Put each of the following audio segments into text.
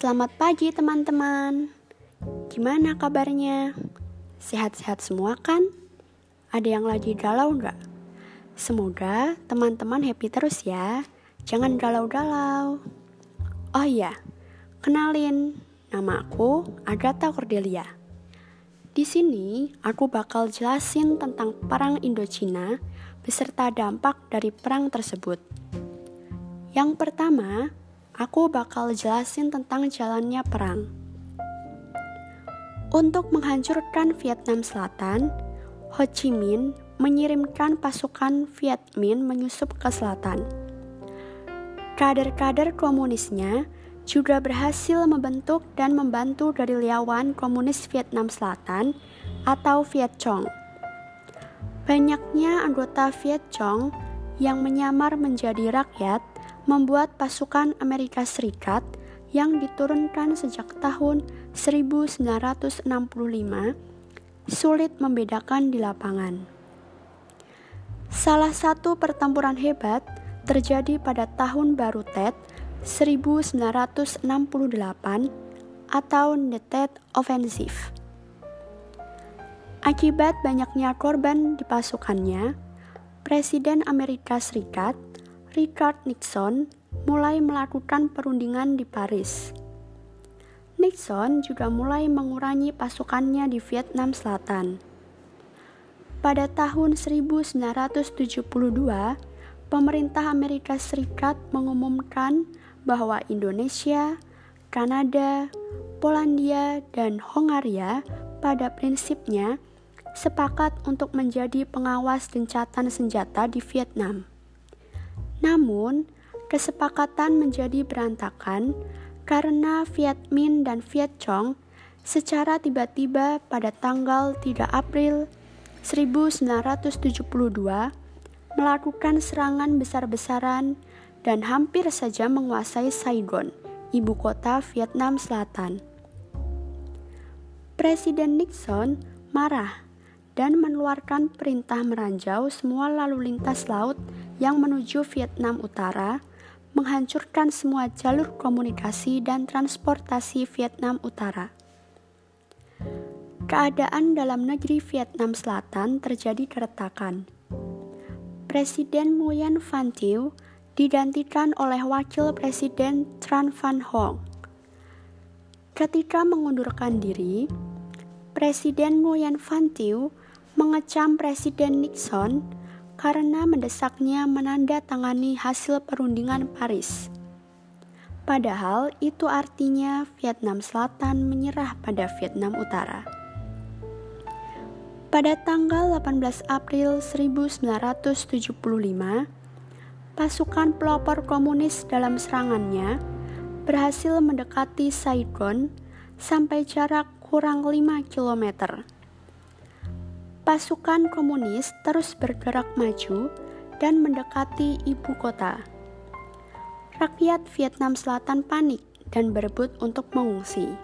Selamat pagi teman-teman. Gimana kabarnya? Sehat-sehat semua kan? Ada yang lagi galau nggak? Semoga teman-teman happy terus ya. Jangan galau-galau. Oh iya, kenalin. Nama aku Agatha Cordelia. Di sini aku bakal jelasin tentang perang Indochina beserta dampak dari perang tersebut. Yang pertama, aku bakal jelasin tentang jalannya perang. Untuk menghancurkan Vietnam Selatan, Ho Chi Minh mengirimkan pasukan Viet Minh menyusup ke selatan. Kader-kader komunisnya juga berhasil membentuk dan membantu gerilyawan komunis Vietnam Selatan atau Viet Cong. Banyaknya anggota Viet Cong yang menyamar menjadi rakyat membuat pasukan Amerika Serikat yang diturunkan sejak tahun 1965 sulit membedakan di lapangan. Salah satu pertempuran hebat terjadi pada tahun baru Tet 1968 atau The Tet Offensive. Akibat banyaknya korban di pasukannya, Presiden Amerika Serikat Richard Nixon mulai melakukan perundingan di Paris. Nixon juga mulai mengurangi pasukannya di Vietnam Selatan. Pada tahun 1972, pemerintah Amerika Serikat mengumumkan bahwa Indonesia, Kanada, Polandia, dan Hongaria pada prinsipnya sepakat untuk menjadi pengawas gencatan senjata di Vietnam. Namun, kesepakatan menjadi berantakan karena Viet Minh dan Viet Cong secara tiba-tiba pada tanggal 3 April 1972 melakukan serangan besar-besaran dan hampir saja menguasai Saigon, ibu kota Vietnam Selatan. Presiden Nixon marah dan mengeluarkan perintah meranjau semua lalu lintas laut yang menuju Vietnam Utara, menghancurkan semua jalur komunikasi dan transportasi Vietnam Utara. Keadaan dalam negeri Vietnam Selatan terjadi keretakan. Presiden Nguyen Van Thieu digantikan oleh Wakil Presiden Tran Van Hong. Ketika mengundurkan diri, Presiden Nguyen Van Thieu mengecam Presiden Nixon karena mendesaknya menandatangani hasil perundingan Paris. Padahal itu artinya Vietnam Selatan menyerah pada Vietnam Utara. Pada tanggal 18 April 1975, pasukan pelopor komunis dalam serangannya berhasil mendekati Saigon sampai jarak kurang 5 kilometer pasukan komunis terus bergerak maju dan mendekati ibu kota. Rakyat Vietnam Selatan panik dan berebut untuk mengungsi.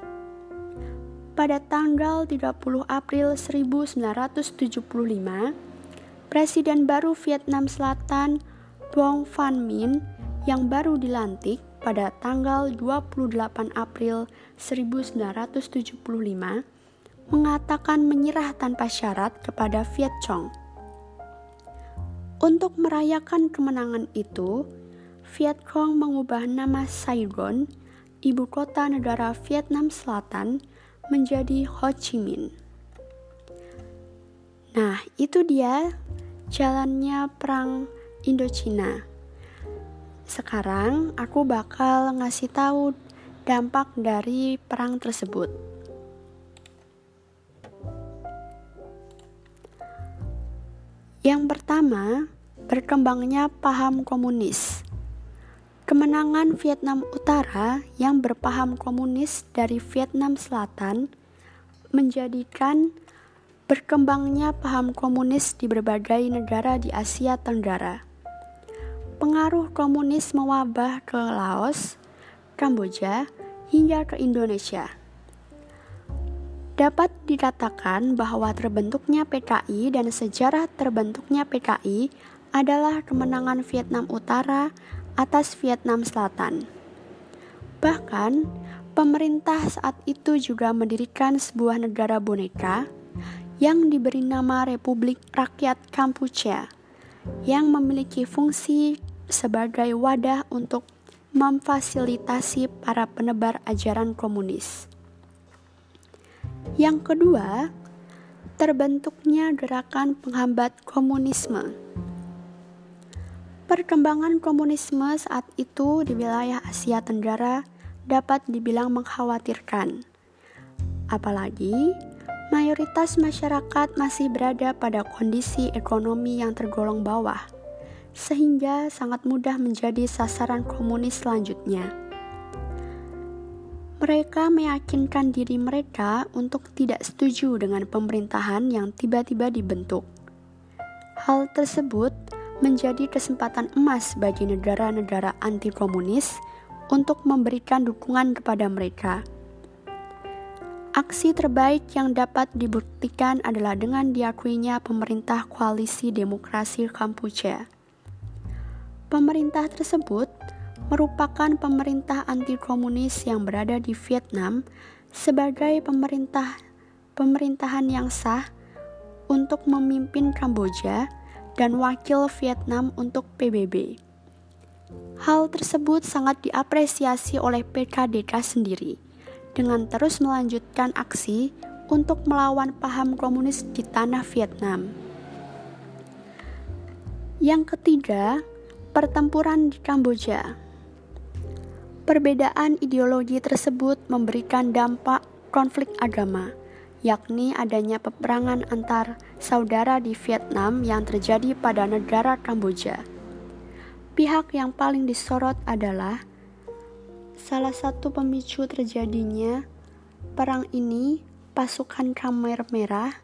Pada tanggal 30 April 1975, Presiden baru Vietnam Selatan Duong Van Minh yang baru dilantik pada tanggal 28 April 1975 mengatakan menyerah tanpa syarat kepada Viet Cong. Untuk merayakan kemenangan itu, Viet Cong mengubah nama Saigon, ibu kota negara Vietnam Selatan, menjadi Ho Chi Minh. Nah, itu dia jalannya perang Indochina. Sekarang aku bakal ngasih tahu dampak dari perang tersebut. Yang pertama, berkembangnya paham komunis. Kemenangan Vietnam Utara yang berpaham komunis dari Vietnam Selatan menjadikan berkembangnya paham komunis di berbagai negara di Asia Tenggara. Pengaruh komunis mewabah ke Laos, Kamboja, hingga ke Indonesia. Dapat dikatakan bahwa terbentuknya PKI dan sejarah terbentuknya PKI adalah kemenangan Vietnam Utara atas Vietnam Selatan. Bahkan, Pemerintah saat itu juga mendirikan sebuah negara boneka yang diberi nama Republik Rakyat Kampuchea yang memiliki fungsi sebagai wadah untuk memfasilitasi para penebar ajaran komunis. Yang kedua, terbentuknya gerakan penghambat komunisme. Perkembangan komunisme saat itu di wilayah Asia Tenggara dapat dibilang mengkhawatirkan. Apalagi mayoritas masyarakat masih berada pada kondisi ekonomi yang tergolong bawah, sehingga sangat mudah menjadi sasaran komunis selanjutnya. Mereka meyakinkan diri mereka untuk tidak setuju dengan pemerintahan yang tiba-tiba dibentuk. Hal tersebut menjadi kesempatan emas bagi negara-negara anti-komunis untuk memberikan dukungan kepada mereka. Aksi terbaik yang dapat dibuktikan adalah dengan diakuinya pemerintah koalisi demokrasi Kampuchea. Pemerintah tersebut merupakan pemerintah anti-komunis yang berada di Vietnam sebagai pemerintah pemerintahan yang sah untuk memimpin Kamboja dan wakil Vietnam untuk PBB. Hal tersebut sangat diapresiasi oleh PKDK sendiri dengan terus melanjutkan aksi untuk melawan paham komunis di tanah Vietnam. Yang ketiga, pertempuran di Kamboja. Perbedaan ideologi tersebut memberikan dampak konflik agama, yakni adanya peperangan antar saudara di Vietnam yang terjadi pada negara Kamboja. Pihak yang paling disorot adalah salah satu pemicu terjadinya perang ini pasukan Khmer Merah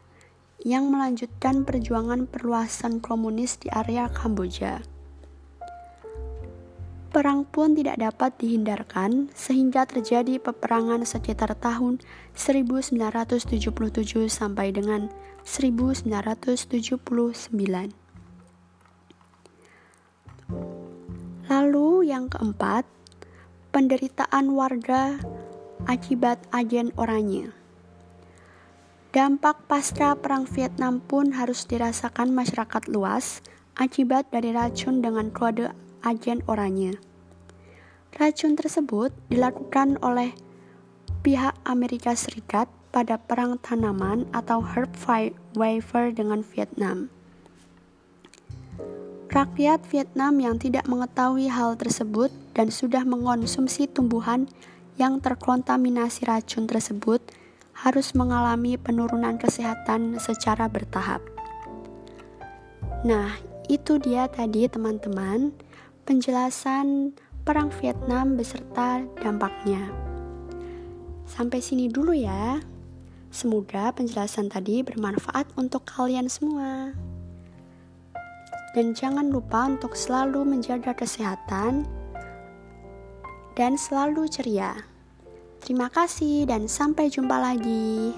yang melanjutkan perjuangan perluasan komunis di area Kamboja. Perang pun tidak dapat dihindarkan sehingga terjadi peperangan sekitar tahun 1977 sampai dengan 1979. Lalu yang keempat, penderitaan warga akibat agen oranye. Dampak pasca Perang Vietnam pun harus dirasakan masyarakat luas akibat dari racun dengan kode agen oranye. Racun tersebut dilakukan oleh pihak Amerika Serikat pada perang tanaman atau herb waiver dengan Vietnam. Rakyat Vietnam yang tidak mengetahui hal tersebut dan sudah mengonsumsi tumbuhan yang terkontaminasi racun tersebut harus mengalami penurunan kesehatan secara bertahap. Nah, itu dia tadi teman-teman penjelasan Perang Vietnam beserta dampaknya. Sampai sini dulu ya. Semoga penjelasan tadi bermanfaat untuk kalian semua dan jangan lupa untuk selalu menjaga kesehatan dan selalu ceria. Terima kasih, dan sampai jumpa lagi.